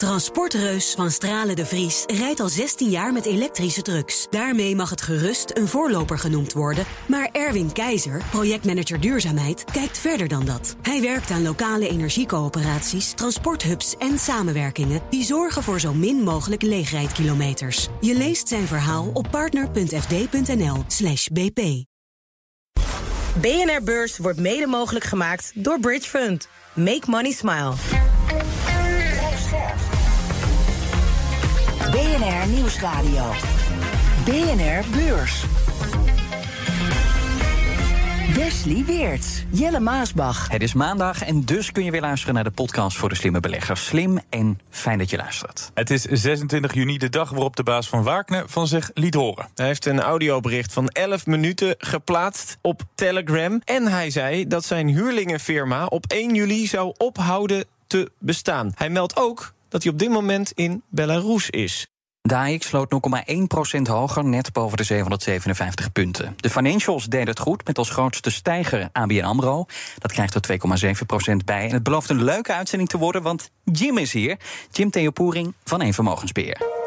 Transportreus van Stralen de Vries rijdt al 16 jaar met elektrische trucks. Daarmee mag het gerust een voorloper genoemd worden. Maar Erwin Keizer, projectmanager duurzaamheid, kijkt verder dan dat. Hij werkt aan lokale energiecoöperaties, transporthubs en samenwerkingen... die zorgen voor zo min mogelijk leegrijdkilometers. Je leest zijn verhaal op partner.fd.nl bp. BNR Beurs wordt mede mogelijk gemaakt door Bridge Fund. Make money smile. BNR Nieuwsradio. BNR Beurs. Wesley Weert, Jelle Maasbach. Het is maandag en dus kun je weer luisteren naar de podcast voor de slimme beleggers. Slim en fijn dat je luistert. Het is 26 juni, de dag waarop de baas van Wagner van zich liet horen. Hij heeft een audiobericht van 11 minuten geplaatst op Telegram. En hij zei dat zijn huurlingenfirma op 1 juli zou ophouden te bestaan. Hij meldt ook dat hij op dit moment in Belarus is. De sloot 0,1% hoger, net boven de 757 punten. De financials deden het goed, met als grootste stijger ABN AMRO. Dat krijgt er 2,7% bij. En het belooft een leuke uitzending te worden, want Jim is hier. Jim Theopoering van Een Vermogensbeheer.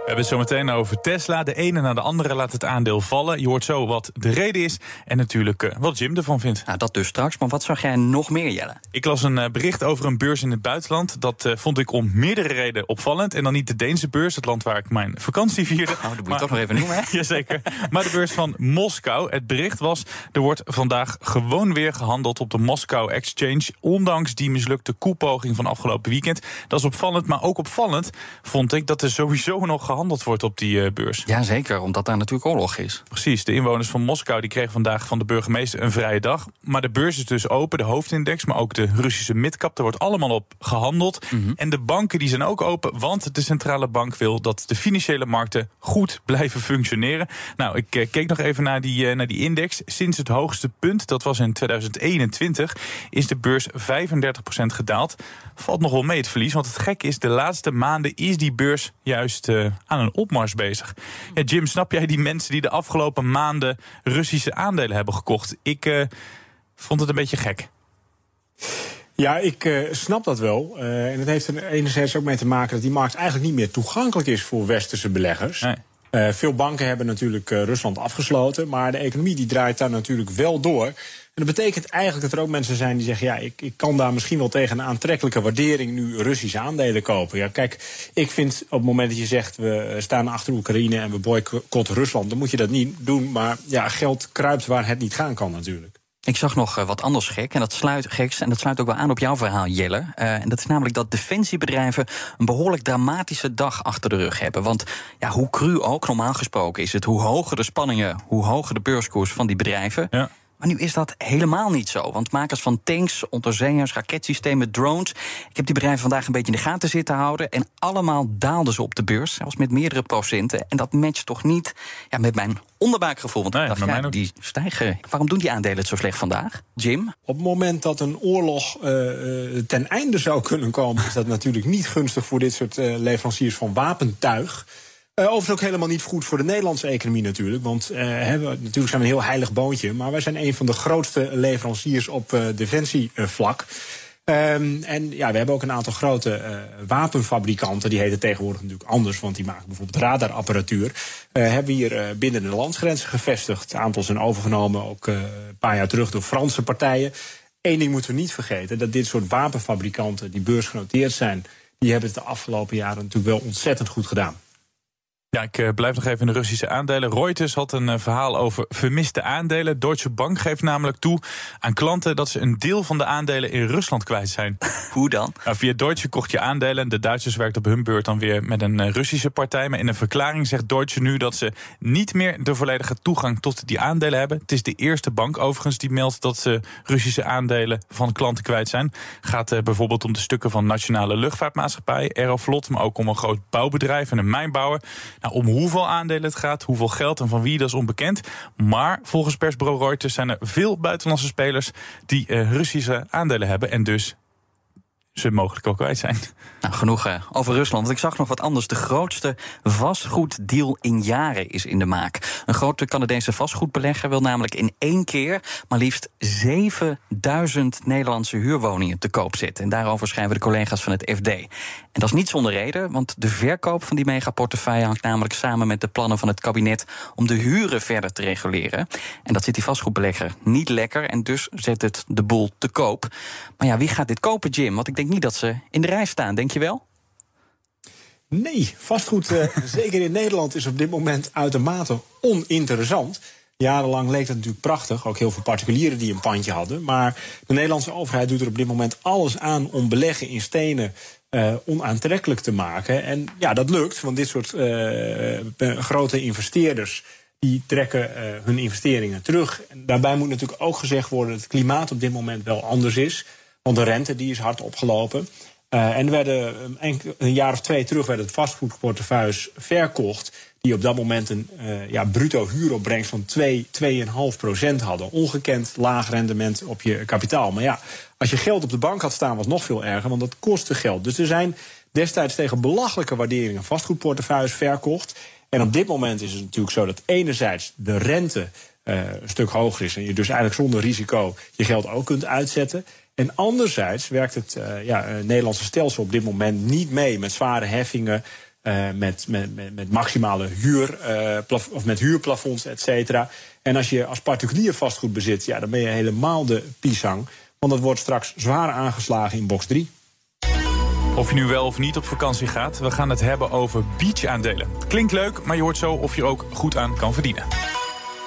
We hebben het zo meteen over Tesla. De ene na de andere laat het aandeel vallen. Je hoort zo wat de reden is en natuurlijk uh, wat Jim ervan vindt. Nou, dat dus straks. Maar wat zag jij nog meer, Jelle? Ik las een uh, bericht over een beurs in het buitenland. Dat uh, vond ik om meerdere redenen opvallend. En dan niet de Deense beurs, het land waar ik mijn vakantie vierde. Oh, dat moet je toch nog even noemen, hè? Jazeker. Maar de beurs van Moskou. Het bericht was, er wordt vandaag gewoon weer gehandeld op de Moskou Exchange. Ondanks die mislukte koepoging van afgelopen weekend. Dat is opvallend, maar ook opvallend vond ik dat er sowieso nog gehandeld wordt op die uh, beurs. Jazeker, omdat daar natuurlijk oorlog is. Precies, de inwoners van Moskou die kregen vandaag van de burgemeester een vrije dag. Maar de beurs is dus open, de hoofdindex, maar ook de Russische midcap. Daar wordt allemaal op gehandeld. Mm -hmm. En de banken die zijn ook open, want de centrale bank wil dat de financiële markten goed blijven functioneren. Nou, ik uh, keek nog even naar die, uh, naar die index. Sinds het hoogste punt, dat was in 2021, is de beurs 35% gedaald. Valt nog wel mee het verlies, want het gekke is, de laatste maanden is die beurs juist aan een opmars bezig. Ja, Jim, snap jij die mensen die de afgelopen maanden Russische aandelen hebben gekocht? Ik uh, vond het een beetje gek. Ja, ik uh, snap dat wel. Uh, en het heeft er enerzijds ook mee te maken dat die markt eigenlijk niet meer toegankelijk is voor westerse beleggers. Nee. Uh, veel banken hebben natuurlijk uh, Rusland afgesloten, maar de economie die draait daar natuurlijk wel door. En dat betekent eigenlijk dat er ook mensen zijn die zeggen: ja, ik, ik kan daar misschien wel tegen een aantrekkelijke waardering nu Russische aandelen kopen. Ja, kijk, ik vind op het moment dat je zegt we staan achter Oekraïne en we boycotten Rusland, dan moet je dat niet doen. Maar ja, geld kruipt waar het niet gaan kan natuurlijk. Ik zag nog uh, wat anders gek, en dat sluit, geks, en dat sluit ook wel aan op jouw verhaal, Jelle. Uh, en dat is namelijk dat defensiebedrijven een behoorlijk dramatische dag achter de rug hebben. Want ja, hoe cru ook normaal gesproken is het, hoe hoger de spanningen, hoe hoger de beurskoers van die bedrijven. Ja. Maar nu is dat helemaal niet zo. Want makers van tanks, onderzeeërs, raketsystemen, drones. Ik heb die bedrijven vandaag een beetje in de gaten zitten houden. En allemaal daalden ze op de beurs, zelfs met meerdere procenten. En dat matcht toch niet ja, met mijn onderbuikgevoel. Want nee, ik dacht, ja, die stijgen. Waarom doen die aandelen het zo slecht vandaag? Jim? Op het moment dat een oorlog uh, ten einde zou kunnen komen, is dat natuurlijk niet gunstig voor dit soort uh, leveranciers van wapentuig. Uh, overigens ook helemaal niet goed voor de Nederlandse economie natuurlijk. Want uh, we, natuurlijk zijn we een heel heilig boontje. Maar wij zijn een van de grootste leveranciers op uh, defensievlak. Um, en ja, we hebben ook een aantal grote wapenfabrikanten. Die heten tegenwoordig natuurlijk anders. Want die maken bijvoorbeeld radarapparatuur. hebben hier binnen de landsgrenzen gevestigd. Het aantal zijn overgenomen ook een paar jaar terug door Franse partijen. Eén ding moeten we niet vergeten. Dat dit soort wapenfabrikanten die beursgenoteerd zijn. Die hebben het de afgelopen jaren natuurlijk wel ontzettend goed gedaan. Ja, ik uh, blijf nog even in de Russische aandelen. Reuters had een uh, verhaal over vermiste aandelen. Deutsche Bank geeft namelijk toe aan klanten dat ze een deel van de aandelen in Rusland kwijt zijn. Hoe dan? Nou, via Deutsche kocht je aandelen. De Duitsers werkt op hun beurt dan weer met een uh, Russische partij. Maar in een verklaring zegt Deutsche nu dat ze niet meer de volledige toegang tot die aandelen hebben. Het is de eerste bank overigens die meldt dat ze Russische aandelen van klanten kwijt zijn. Gaat bijvoorbeeld om de stukken van nationale luchtvaartmaatschappij, Aeroflot, maar ook om een groot bouwbedrijf en een mijnbouwer. Nou, om hoeveel aandelen het gaat, hoeveel geld en van wie, dat is onbekend. Maar volgens persbureau Reuters zijn er veel buitenlandse spelers die uh, Russische aandelen hebben en dus ze mogelijk ook kwijt zijn. Nou, genoeg uh, over Rusland. Want ik zag nog wat anders. De grootste vastgoeddeal in jaren is in de maak. Een grote Canadese vastgoedbelegger wil namelijk in één keer maar liefst 7000 Nederlandse huurwoningen te koop zetten. En daarover schrijven de collega's van het FD. En dat is niet zonder reden, want de verkoop van die megaportefeuille hangt namelijk samen met de plannen van het kabinet om de huren verder te reguleren. En dat zit die vastgoedbelegger niet lekker en dus zet het de boel te koop. Maar ja, wie gaat dit kopen, Jim? Want ik denk niet dat ze in de rij staan, denk je wel? Nee, vastgoed, uh, zeker in Nederland, is op dit moment uitermate oninteressant. Jarenlang leek dat natuurlijk prachtig. Ook heel veel particulieren die een pandje hadden. Maar de Nederlandse overheid doet er op dit moment alles aan om beleggen in stenen uh, onaantrekkelijk te maken. En ja, dat lukt, want dit soort uh, grote investeerders die trekken hun investeringen terug. En daarbij moet natuurlijk ook gezegd worden dat het klimaat op dit moment wel anders is. Want de rente die is hard opgelopen. En er werden een, jaar of twee terug werden het vastgoedportefeuilles verkocht. Die op dat moment een uh, ja, bruto huuropbrengst van 2, 2,5 procent hadden. Ongekend laag rendement op je kapitaal. Maar ja, als je geld op de bank had staan, was nog veel erger, want dat kostte geld. Dus er zijn destijds tegen belachelijke waarderingen vastgoedportefeuilles verkocht. En op dit moment is het natuurlijk zo dat enerzijds de rente uh, een stuk hoger is. En je dus eigenlijk zonder risico je geld ook kunt uitzetten. En anderzijds werkt het uh, ja, Nederlandse stelsel op dit moment niet mee met zware heffingen. Uh, met, met, met, met, maximale huur, uh, of met huurplafonds, et cetera. En als je als particulier vastgoed bezit, ja, dan ben je helemaal de pisang. Want dat wordt straks zwaar aangeslagen in box 3. Of je nu wel of niet op vakantie gaat, we gaan het hebben over beach-aandelen. Klinkt leuk, maar je hoort zo of je er ook goed aan kan verdienen.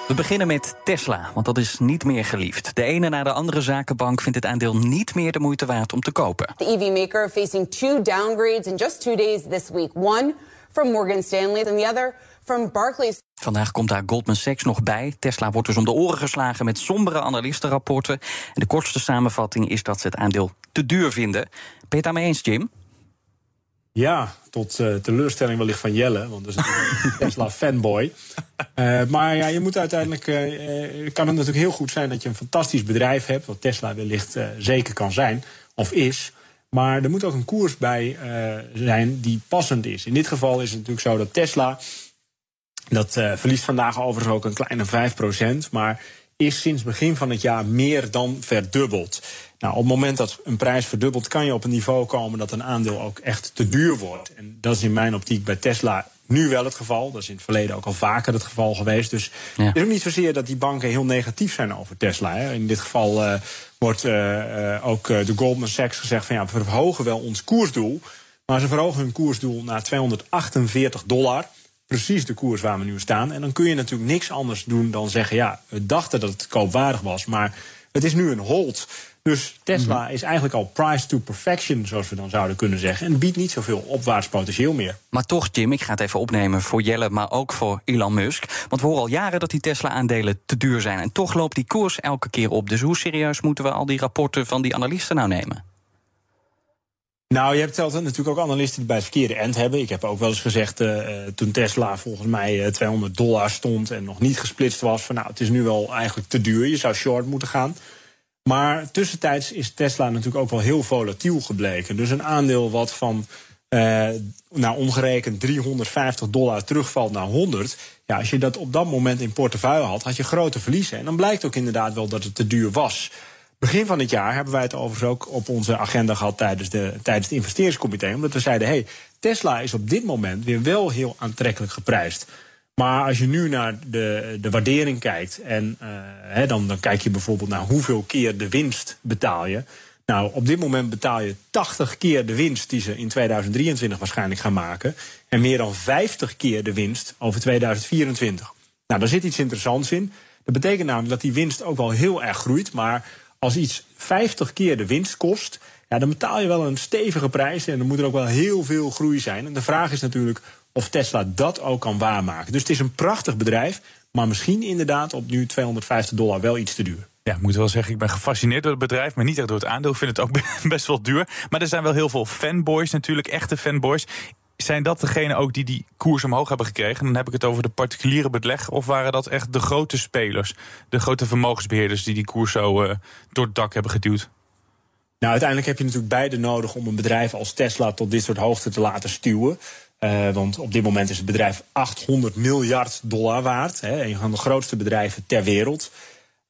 We beginnen met Tesla, want dat is niet meer geliefd. De ene na de andere zakenbank vindt het aandeel niet meer de moeite waard om te kopen. The EV maker facing two downgrades in just two days this week. One from Morgan Stanley and the other from Barclays. Vandaag komt daar Goldman Sachs nog bij. Tesla wordt dus om de oren geslagen met sombere analistenrapporten. En de kortste samenvatting is dat ze het aandeel te duur vinden. Ben je het daarmee eens, Jim? Ja, tot uh, teleurstelling wellicht van Jelle, want dat is een Tesla-fanboy. Uh, maar ja, je moet uiteindelijk. Uh, kan het natuurlijk heel goed zijn dat je een fantastisch bedrijf hebt, wat Tesla wellicht zeker kan zijn, of is. Maar er moet ook een koers bij zijn die passend is. In dit geval is het natuurlijk zo dat Tesla. Dat verliest vandaag overigens ook een kleine 5%. Maar is sinds begin van het jaar meer dan verdubbeld. Nou, op het moment dat een prijs verdubbelt, kan je op een niveau komen dat een aandeel ook echt te duur wordt. En dat is in mijn optiek bij Tesla nu wel het geval. Dat is in het verleden ook al vaker het geval geweest. Dus ja. het is ook niet zozeer dat die banken heel negatief zijn over Tesla. Hè. In dit geval uh, wordt uh, uh, ook de Goldman Sachs gezegd van ja, we verhogen wel ons koersdoel. Maar ze verhogen hun koersdoel naar 248 dollar. Precies de koers waar we nu staan. En dan kun je natuurlijk niks anders doen dan zeggen: ja, we dachten dat het koopwaardig was, maar het is nu een hold. Dus Tesla mm -hmm. is eigenlijk al price to perfection, zoals we dan zouden kunnen zeggen. En biedt niet zoveel opwaarts potentieel meer. Maar toch, Jim, ik ga het even opnemen voor Jelle, maar ook voor Elon Musk. Want we horen al jaren dat die Tesla-aandelen te duur zijn. En toch loopt die koers elke keer op. Dus hoe serieus moeten we al die rapporten van die analisten nou nemen? Nou, je hebt altijd natuurlijk ook analisten die bij het verkeerde end hebben. Ik heb ook wel eens gezegd, uh, toen Tesla volgens mij uh, 200 dollar stond en nog niet gesplitst was, van nou, het is nu wel eigenlijk te duur. Je zou short moeten gaan. Maar tussentijds is Tesla natuurlijk ook wel heel volatiel gebleken. Dus een aandeel wat van uh, nou, omgerekend 350 dollar terugvalt naar 100. Ja, als je dat op dat moment in portefeuille had, had je grote verliezen. En dan blijkt ook inderdaad wel dat het te duur was. Begin van het jaar hebben wij het overigens ook op onze agenda gehad tijdens, de, tijdens het investeringscomité. Omdat we zeiden: hey, Tesla is op dit moment weer wel heel aantrekkelijk geprijsd. Maar als je nu naar de, de waardering kijkt, en hè, dan, dan kijk je bijvoorbeeld naar hoeveel keer de winst betaal je. Nou, op dit moment betaal je 80 keer de winst die ze in 2023 waarschijnlijk gaan maken. En meer dan 50 keer de winst over 2024. Nou, daar zit iets interessants in. Dat betekent namelijk dat die winst ook wel heel erg groeit. Maar als iets 50 keer de winst kost, ja, dan betaal je wel een stevige prijs. En dan moet er ook wel heel veel groei zijn. En de vraag is natuurlijk of Tesla dat ook kan waarmaken. Dus het is een prachtig bedrijf, maar misschien inderdaad op nu 250 dollar wel iets te duur. Ja, ik moet wel zeggen, ik ben gefascineerd door het bedrijf, maar niet echt door het aandeel. Ik vind het ook best wel duur. Maar er zijn wel heel veel fanboys natuurlijk, echte fanboys. Zijn dat degene ook die die koers omhoog hebben gekregen? Dan heb ik het over de particuliere beleg. Of waren dat echt de grote spelers, de grote vermogensbeheerders die die koers zo uh, door het dak hebben geduwd? Nou, uiteindelijk heb je natuurlijk beide nodig om een bedrijf als Tesla tot dit soort hoogte te laten stuwen. Uh, want op dit moment is het bedrijf 800 miljard dollar waard. Hè, een van de grootste bedrijven ter wereld.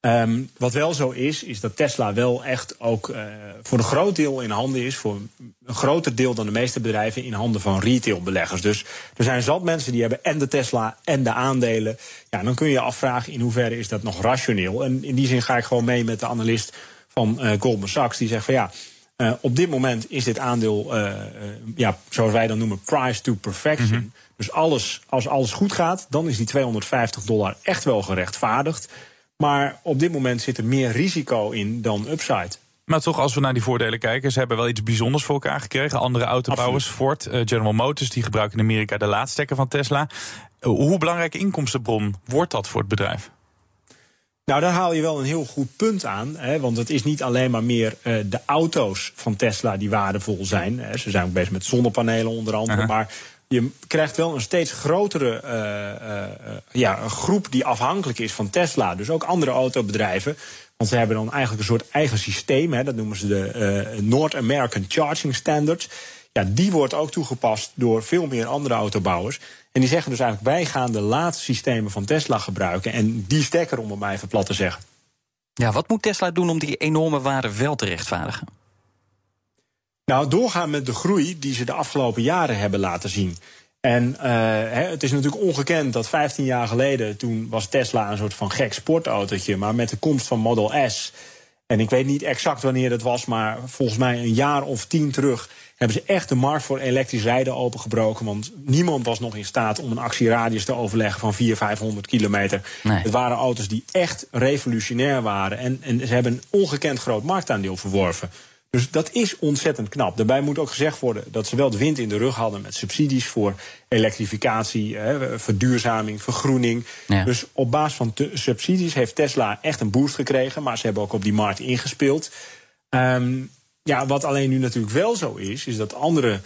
Um, wat wel zo is, is dat Tesla wel echt ook uh, voor een groot deel in handen is, voor een groter deel dan de meeste bedrijven, in handen van retailbeleggers. Dus er zijn zat mensen die hebben en de Tesla en de aandelen. Ja, dan kun je je afvragen in hoeverre is dat nog rationeel. En in die zin ga ik gewoon mee met de analist van uh, Goldman Sachs, die zegt van ja. Uh, op dit moment is dit aandeel, uh, ja, zoals wij dan noemen, price to perfection. Mm -hmm. Dus alles, als alles goed gaat, dan is die 250 dollar echt wel gerechtvaardigd. Maar op dit moment zit er meer risico in dan upside. Maar toch, als we naar die voordelen kijken, ze hebben wel iets bijzonders voor elkaar gekregen. Andere autobouwers, Absoluut. Ford, uh, General Motors, die gebruiken in Amerika de laadstekker van Tesla. Uh, hoe belangrijke inkomstenbron wordt dat voor het bedrijf? Nou, daar haal je wel een heel goed punt aan. Hè, want het is niet alleen maar meer uh, de auto's van Tesla die waardevol zijn. Hè. Ze zijn ook bezig met zonnepanelen onder andere. -huh. Maar je krijgt wel een steeds grotere uh, uh, ja, een groep die afhankelijk is van Tesla. Dus ook andere autobedrijven. Want ze hebben dan eigenlijk een soort eigen systeem. Hè, dat noemen ze de uh, North American Charging Standards. Ja, die wordt ook toegepast door veel meer andere autobouwers. En die zeggen dus eigenlijk, wij gaan de laatste systemen van Tesla gebruiken. En die stekker, om het maar even plat te zeggen. Ja, wat moet Tesla doen om die enorme waarde wel te rechtvaardigen? Nou, doorgaan met de groei die ze de afgelopen jaren hebben laten zien. En uh, het is natuurlijk ongekend dat 15 jaar geleden, toen was Tesla een soort van gek sportautootje. Maar met de komst van Model S, en ik weet niet exact wanneer dat was, maar volgens mij een jaar of tien terug hebben ze echt de markt voor elektrisch rijden opengebroken. Want niemand was nog in staat om een actieradius te overleggen van 400, 500 kilometer. Nee. Het waren auto's die echt revolutionair waren. En, en ze hebben een ongekend groot marktaandeel verworven. Dus dat is ontzettend knap. Daarbij moet ook gezegd worden dat ze wel de wind in de rug hadden met subsidies voor elektrificatie, hè, verduurzaming, vergroening. Ja. Dus op basis van subsidies heeft Tesla echt een boost gekregen, maar ze hebben ook op die markt ingespeeld. Um, ja, wat alleen nu natuurlijk wel zo is, is dat andere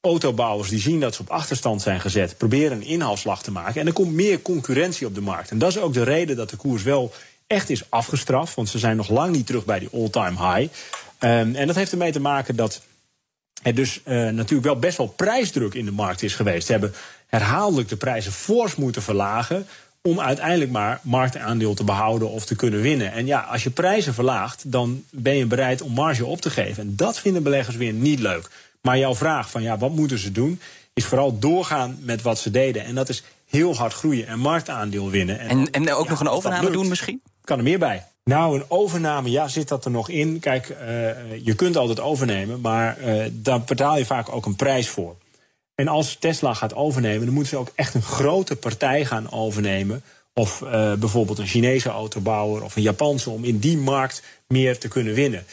autobouwers die zien dat ze op achterstand zijn gezet, proberen een inhaalslag te maken. En er komt meer concurrentie op de markt. En dat is ook de reden dat de koers wel echt is afgestraft, want ze zijn nog lang niet terug bij die all-time high. Um, en dat heeft ermee te maken dat er dus uh, natuurlijk wel best wel prijsdruk in de markt is geweest. Ze hebben herhaaldelijk de prijzen fors moeten verlagen om uiteindelijk maar marktaandeel te behouden of te kunnen winnen. En ja, als je prijzen verlaagt, dan ben je bereid om marge op te geven. En dat vinden beleggers weer niet leuk. Maar jouw vraag van ja, wat moeten ze doen, is vooral doorgaan met wat ze deden. En dat is heel hard groeien en marktaandeel winnen. En, en, en ook ja, nog een overname doen misschien? Kan er meer bij. Nou, een overname, ja, zit dat er nog in? Kijk, uh, je kunt altijd overnemen, maar uh, daar betaal je vaak ook een prijs voor. En als Tesla gaat overnemen, dan moeten ze ook echt een grote partij gaan overnemen. Of uh, bijvoorbeeld een Chinese autobouwer of een Japanse, om in die markt meer te kunnen winnen.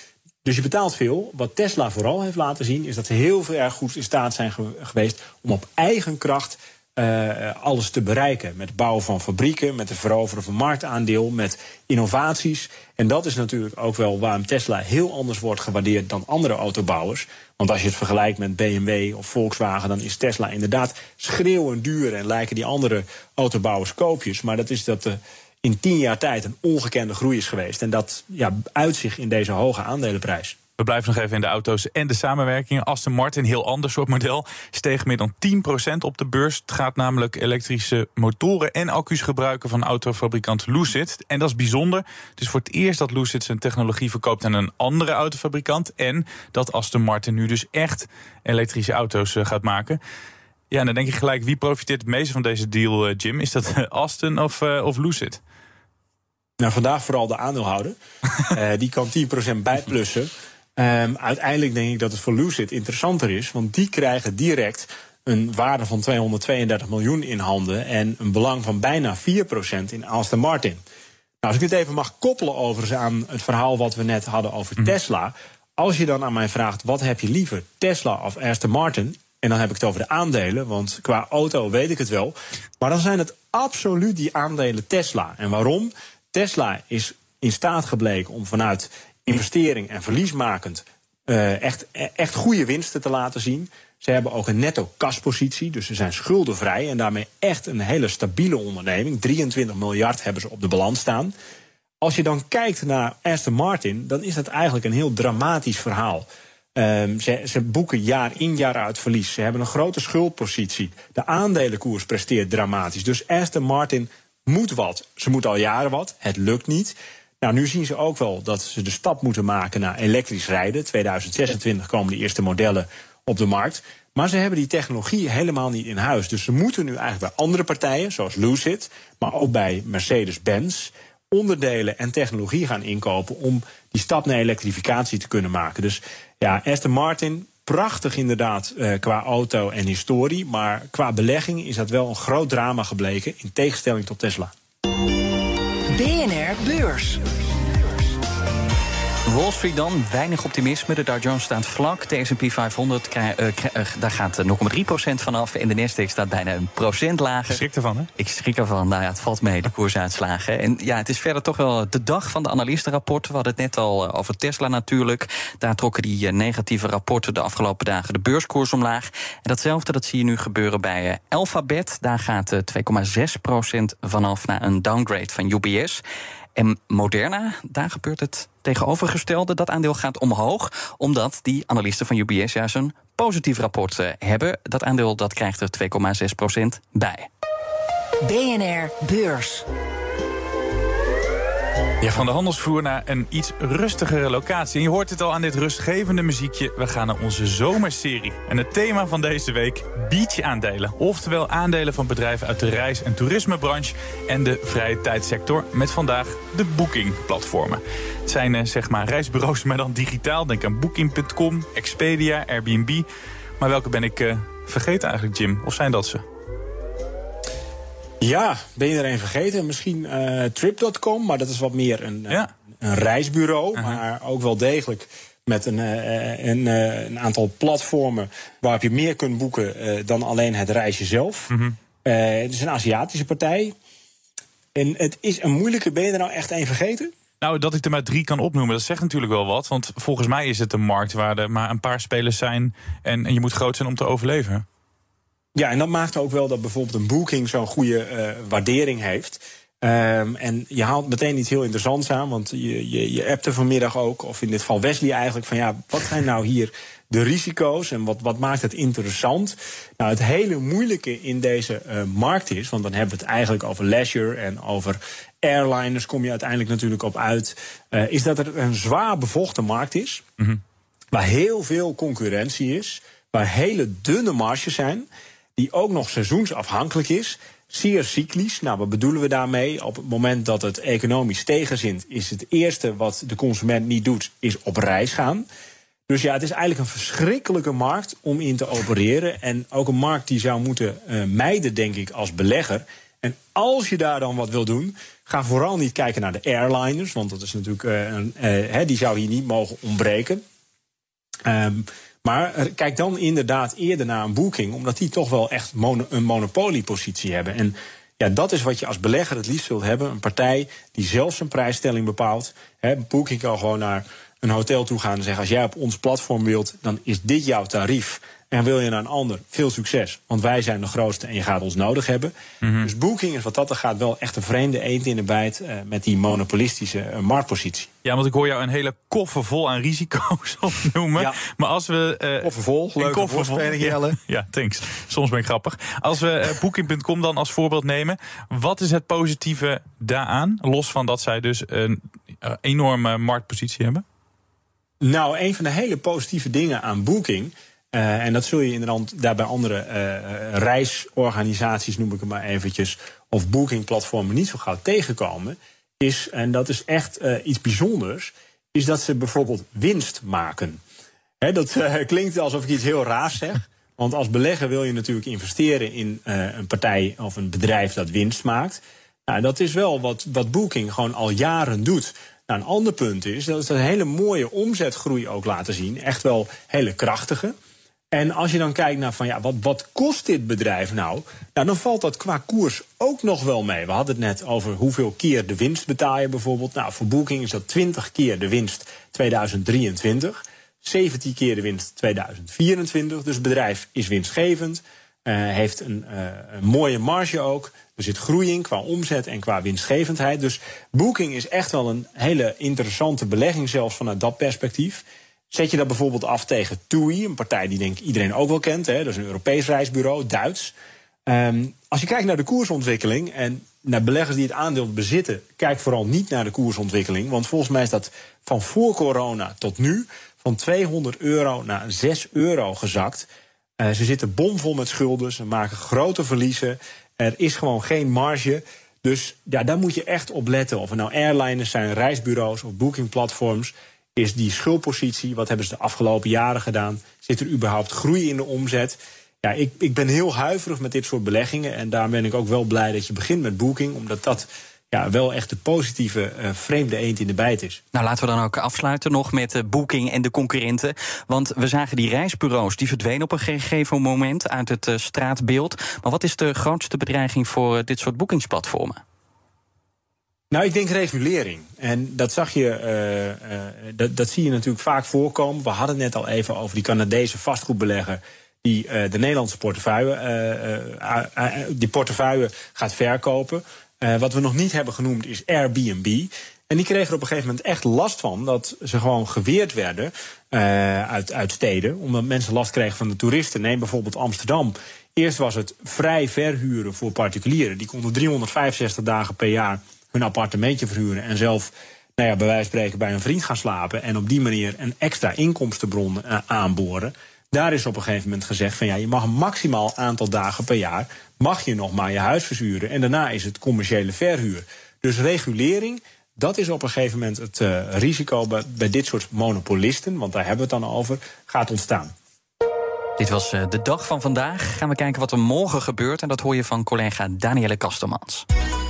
Dus je betaalt veel. Wat Tesla vooral heeft laten zien, is dat ze heel erg goed in staat zijn geweest om op eigen kracht uh, alles te bereiken. Met bouwen van fabrieken, met het veroveren van marktaandeel, met innovaties. En dat is natuurlijk ook wel waarom Tesla heel anders wordt gewaardeerd dan andere autobouwers. Want als je het vergelijkt met BMW of Volkswagen, dan is Tesla inderdaad schreeuwend duur en lijken die andere autobouwers koopjes. Maar dat is dat de in tien jaar tijd een ongekende groei is geweest. En dat ja, uit zich in deze hoge aandelenprijs. We blijven nog even in de auto's en de samenwerkingen. Aston Martin, een heel ander soort model, steeg meer dan 10% op de beurs. Het gaat namelijk elektrische motoren en accu's gebruiken van autofabrikant Lucid. En dat is bijzonder. Het is voor het eerst dat Lucid zijn technologie verkoopt aan een andere autofabrikant. En dat Aston Martin nu dus echt elektrische auto's gaat maken. Ja, en dan denk je gelijk, wie profiteert het meeste van deze deal, Jim? Is dat Aston of, of Lucid? Nou, vandaag vooral de aandeelhouder. uh, die kan 10% bijplussen. Um, uiteindelijk denk ik dat het voor Lucid interessanter is, want die krijgen direct een waarde van 232 miljoen in handen en een belang van bijna 4% in Aston Martin. Nou, als ik het even mag koppelen overigens aan het verhaal wat we net hadden over mm. Tesla. Als je dan aan mij vraagt, wat heb je liever, Tesla of Aston Martin? En dan heb ik het over de aandelen, want qua auto weet ik het wel. Maar dan zijn het absoluut die aandelen Tesla. En waarom? Tesla is in staat gebleken om vanuit investering en verliesmakend uh, echt, echt goede winsten te laten zien. Ze hebben ook een netto kaspositie, dus ze zijn schuldenvrij en daarmee echt een hele stabiele onderneming. 23 miljard hebben ze op de balans staan. Als je dan kijkt naar Aston Martin, dan is dat eigenlijk een heel dramatisch verhaal. Um, ze, ze, boeken jaar in jaar uit verlies. Ze hebben een grote schuldpositie. De aandelenkoers presteert dramatisch. Dus Aston Martin moet wat. Ze moeten al jaren wat. Het lukt niet. Nou, nu zien ze ook wel dat ze de stap moeten maken naar elektrisch rijden. 2026 komen de eerste modellen op de markt. Maar ze hebben die technologie helemaal niet in huis. Dus ze moeten nu eigenlijk bij andere partijen, zoals Lucid, maar ook bij Mercedes-Benz, onderdelen en technologie gaan inkopen om die stap naar elektrificatie te kunnen maken. Dus ja, Aston Martin, prachtig inderdaad eh, qua auto en historie. Maar qua belegging is dat wel een groot drama gebleken, in tegenstelling tot Tesla. BNR Beurs. Wall Street dan, weinig optimisme. De Dow Jones staat vlak. De S&P 500, uh, uh, daar gaat 0,3% vanaf. En de Nasdaq staat bijna een procent lager. Ik schrik ervan, hè? Ik schrik ervan. Nou ja, het valt mee, de koersuitslagen. En ja, het is verder toch wel de dag van de analistenrapporten. We hadden het net al eh, over Tesla natuurlijk. Daar trokken die eh, negatieve rapporten de afgelopen dagen de beurskoers omlaag. En datzelfde dat zie je nu gebeuren bij Alphabet. Daar gaat 2,6% vanaf naar een downgrade van UBS. En Moderna, daar gebeurt het tegenovergestelde. Dat aandeel gaat omhoog, omdat die analisten van UBS juist een positief rapport eh, hebben. Dat aandeel dat krijgt er 2,6% bij. BNR Beurs. Ja, van de handelsvloer naar een iets rustigere locatie. En je hoort het al aan dit rustgevende muziekje. We gaan naar onze zomerserie. En het thema van deze week, beach-aandelen. Oftewel aandelen van bedrijven uit de reis- en toerismebranche... en de vrije tijdsector met vandaag de bookingplatformen. Het zijn eh, zeg maar reisbureaus, maar dan digitaal. Denk aan booking.com, Expedia, Airbnb. Maar welke ben ik uh, vergeten eigenlijk, Jim? Of zijn dat ze? Ja, ben je er een vergeten? Misschien uh, Trip.com, maar dat is wat meer een, ja. een reisbureau. -huh. Maar ook wel degelijk met een, uh, een, een, aantal platformen waarop je meer kunt boeken dan alleen het reisje zelf. Uh -huh. het is een Aziatische partij. En het is een moeilijke. Ben je er nou echt een vergeten? Nou, dat ik er maar drie kan opnoemen, dat zegt natuurlijk wel wat. Want volgens mij is het een markt waar er maar een paar spelers zijn. En, en je moet groot zijn om te overleven. Ja, en dat maakt ook wel dat bijvoorbeeld een booking zo'n goede uh, waardering heeft. Um, en je haalt meteen iets heel interessants aan, want je, je, je appte vanmiddag ook, of in dit geval Wesley eigenlijk, van ja, wat zijn nou hier de risico's en wat, wat maakt het interessant? Nou, het hele moeilijke in deze uh, markt is, want dan hebben we het eigenlijk over leisure en over airliners, kom je uiteindelijk natuurlijk op uit, uh, is dat er een zwaar bevochten markt is, mm -hmm. waar heel veel concurrentie is, waar hele dunne marges zijn die ook nog seizoensafhankelijk is. Zeer cyclisch. Nou, wat bedoelen we daarmee? Op het moment dat het economisch tegenzint, is het eerste wat de consument niet doet, is op reis gaan. Dus ja, het is eigenlijk een verschrikkelijke markt om in te opereren. En ook een markt die zou moeten uh, mijden, denk ik, als belegger. En als je daar dan wat wil doen, ga vooral niet kijken naar de airliners. Want dat is natuurlijk, een, uh, die zou hier niet mogen ontbreken. Um, maar kijk dan inderdaad eerder naar een boeking, omdat die toch wel echt een monopoliepositie hebben. En ja, dat is wat je als belegger het liefst wilt hebben. Een partij die zelf zijn prijsstelling bepaalt. Hè, Booking kan gewoon naar een hotel toe gaan en zeggen: als jij op ons platform wilt, dan is dit jouw tarief. En wil je naar een ander, veel succes. Want wij zijn de grootste en je gaat ons nodig hebben. Mm -hmm. Dus Booking is wat dat er gaat wel echt een vreemde eend in de bijt... Uh, met die monopolistische uh, marktpositie. Ja, want ik hoor jou een hele koffer vol aan risico's opnoemen. Ja. Maar als we... Uh, koffer vol, leuke koffer vol. Ja, ja, thanks. Soms ben ik grappig. Als we Booking.com dan als voorbeeld nemen... wat is het positieve daaraan? Los van dat zij dus een enorme marktpositie hebben? Nou, een van de hele positieve dingen aan Booking... Uh, en dat zul je inderdaad daarbij andere uh, reisorganisaties, noem ik het maar eventjes, of bookingplatformen niet zo gauw tegenkomen. Is, en dat is echt iets bijzonders, is dat ze bijvoorbeeld winst maken. Hè, dat klinkt alsof ik iets heel raars zeg. Want als belegger wil je natuurlijk investeren in een partij of een bedrijf dat winst maakt. Nou, dat is wel wat, wat Booking gewoon al jaren doet. Nou, een ander punt is dat ze een hele mooie omzetgroei ook laten zien. Echt wel hele krachtige. En als je dan kijkt naar van ja, wat, wat kost dit bedrijf nou? Nou, dan valt dat qua koers ook nog wel mee. We hadden het net over hoeveel keer de winst betaal je bijvoorbeeld. Nou, voor Booking is dat 20 keer de winst 2023, 17 keer de winst 2024. Dus het bedrijf is winstgevend. heeft een, een mooie marge ook. Er zit groei in qua omzet en qua winstgevendheid. Dus Booking is echt wel een hele interessante belegging, zelfs vanuit dat perspectief. Zet je dat bijvoorbeeld af tegen TUI, een partij die denk ik iedereen ook wel kent. Hè? Dat is een Europees reisbureau, Duits. Um, als je kijkt naar de koersontwikkeling en naar beleggers die het aandeel bezitten, kijk vooral niet naar de koersontwikkeling. Want volgens mij is dat van voor corona tot nu van 200 euro naar 6 euro gezakt. Uh, ze zitten bomvol met schulden, ze maken grote verliezen. Er is gewoon geen marge. Dus ja, daar moet je echt op letten. Of het nou airlines zijn, reisbureaus of bookingplatforms. Is die schuldpositie, wat hebben ze de afgelopen jaren gedaan? Zit er überhaupt groei in de omzet? Ja, ik, ik ben heel huiverig met dit soort beleggingen. En daar ben ik ook wel blij dat je begint met Booking. Omdat dat ja, wel echt de positieve uh, vreemde eend in de bijt is. Nou, laten we dan ook afsluiten nog met de Booking en de concurrenten. Want we zagen die reisbureaus, die verdwenen op een gegeven moment uit het uh, straatbeeld. Maar wat is de grootste bedreiging voor dit soort boekingsplatformen? Nou, ik denk regulering. En dat zag je, dat, dat zie je natuurlijk vaak voorkomen. We hadden het net al even over die Canadese vastgoedbelegger die uh, de Nederlandse portefeuille, die portefeuille gaat verkopen. wat we nog niet hebben genoemd is Airbnb. En die kregen er op een gegeven moment echt last van dat ze gewoon geweerd werden uit, uit steden. Omdat mensen last kregen van de toeristen. Neem bijvoorbeeld Amsterdam. Eerst was het vrij verhuren voor particulieren. Die konden 365 dagen per jaar hun appartementje verhuren en zelf nou ja, bij wijze van spreken bij een vriend gaan slapen. En op die manier een extra inkomstenbron aanboren. Daar is op een gegeven moment gezegd van ja, je mag een maximaal aantal dagen per jaar mag je nog maar je huis verzuren. En daarna is het commerciële verhuur. Dus regulering, dat is op een gegeven moment het uh, risico bij, bij dit soort monopolisten, want daar hebben we het dan over, gaat ontstaan. Dit was uh, de dag van vandaag. Gaan we kijken wat er morgen gebeurt. En dat hoor je van collega Danielle Kastelmans.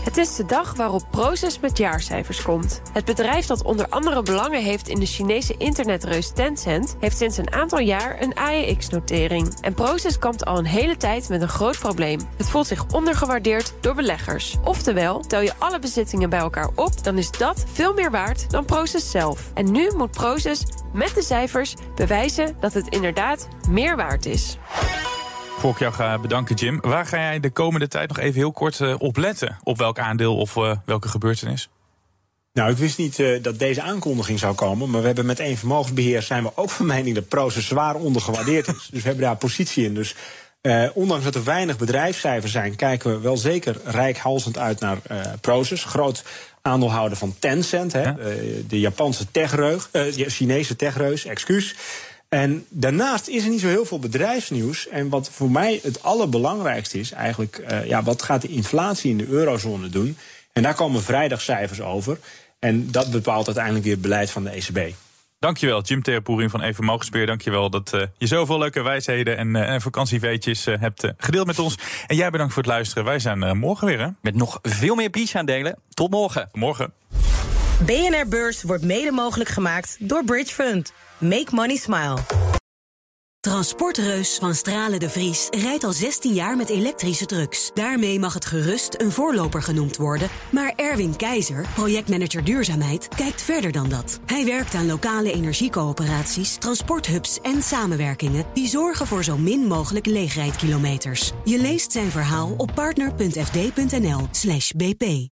Het is de dag waarop Proces met jaarcijfers komt. Het bedrijf dat onder andere belangen heeft in de Chinese internetreus Tencent... heeft sinds een aantal jaar een AEX-notering. En Proces kampt al een hele tijd met een groot probleem. Het voelt zich ondergewaardeerd door beleggers. Oftewel, tel je alle bezittingen bij elkaar op... dan is dat veel meer waard dan Proces zelf. En nu moet Proces met de cijfers bewijzen dat het inderdaad meer waard is. Voor ik jou ga bedanken, Jim. Waar ga jij de komende tijd nog even heel kort uh, op letten? Op welk aandeel of uh, welke gebeurtenis? Nou, ik wist niet uh, dat deze aankondiging zou komen. Maar we hebben met één vermogensbeheer zijn we ook van mening dat Proces zwaar ondergewaardeerd is. dus we hebben daar positie in. Dus ondanks dat er weinig bedrijfscijfers zijn, kijken we wel zeker rijkhalsend uit naar Proces. Groot aandeelhouder van Tencent, hè, ja? de Japanse techreus, de Chinese techreus, excuus. En daarnaast is er niet zo heel veel bedrijfsnieuws. En wat voor mij het allerbelangrijkste is, eigenlijk, uh, ja, wat gaat de inflatie in de eurozone doen? En daar komen vrijdagcijfers over. En dat bepaalt uiteindelijk weer het beleid van de ECB. Dankjewel, Jim Terpoering van Even Mogenspeer. Dankjewel dat uh, je zoveel leuke wijsheden en, uh, en vakantieweetjes uh, hebt gedeeld met ons. En jij bedankt voor het luisteren. Wij zijn morgen weer, hè? Met nog veel meer aandelen. Tot morgen. Morgen. BNR Beurs wordt mede mogelijk gemaakt door Bridge Fund. Make money smile. Transportreus van Stralen de Vries rijdt al 16 jaar met elektrische trucks. Daarmee mag het gerust een voorloper genoemd worden. Maar Erwin Keizer, projectmanager duurzaamheid, kijkt verder dan dat. Hij werkt aan lokale energiecoöperaties, transporthubs en samenwerkingen die zorgen voor zo min mogelijk leegrijdkilometers. Je leest zijn verhaal op partner.fd.nl/bp.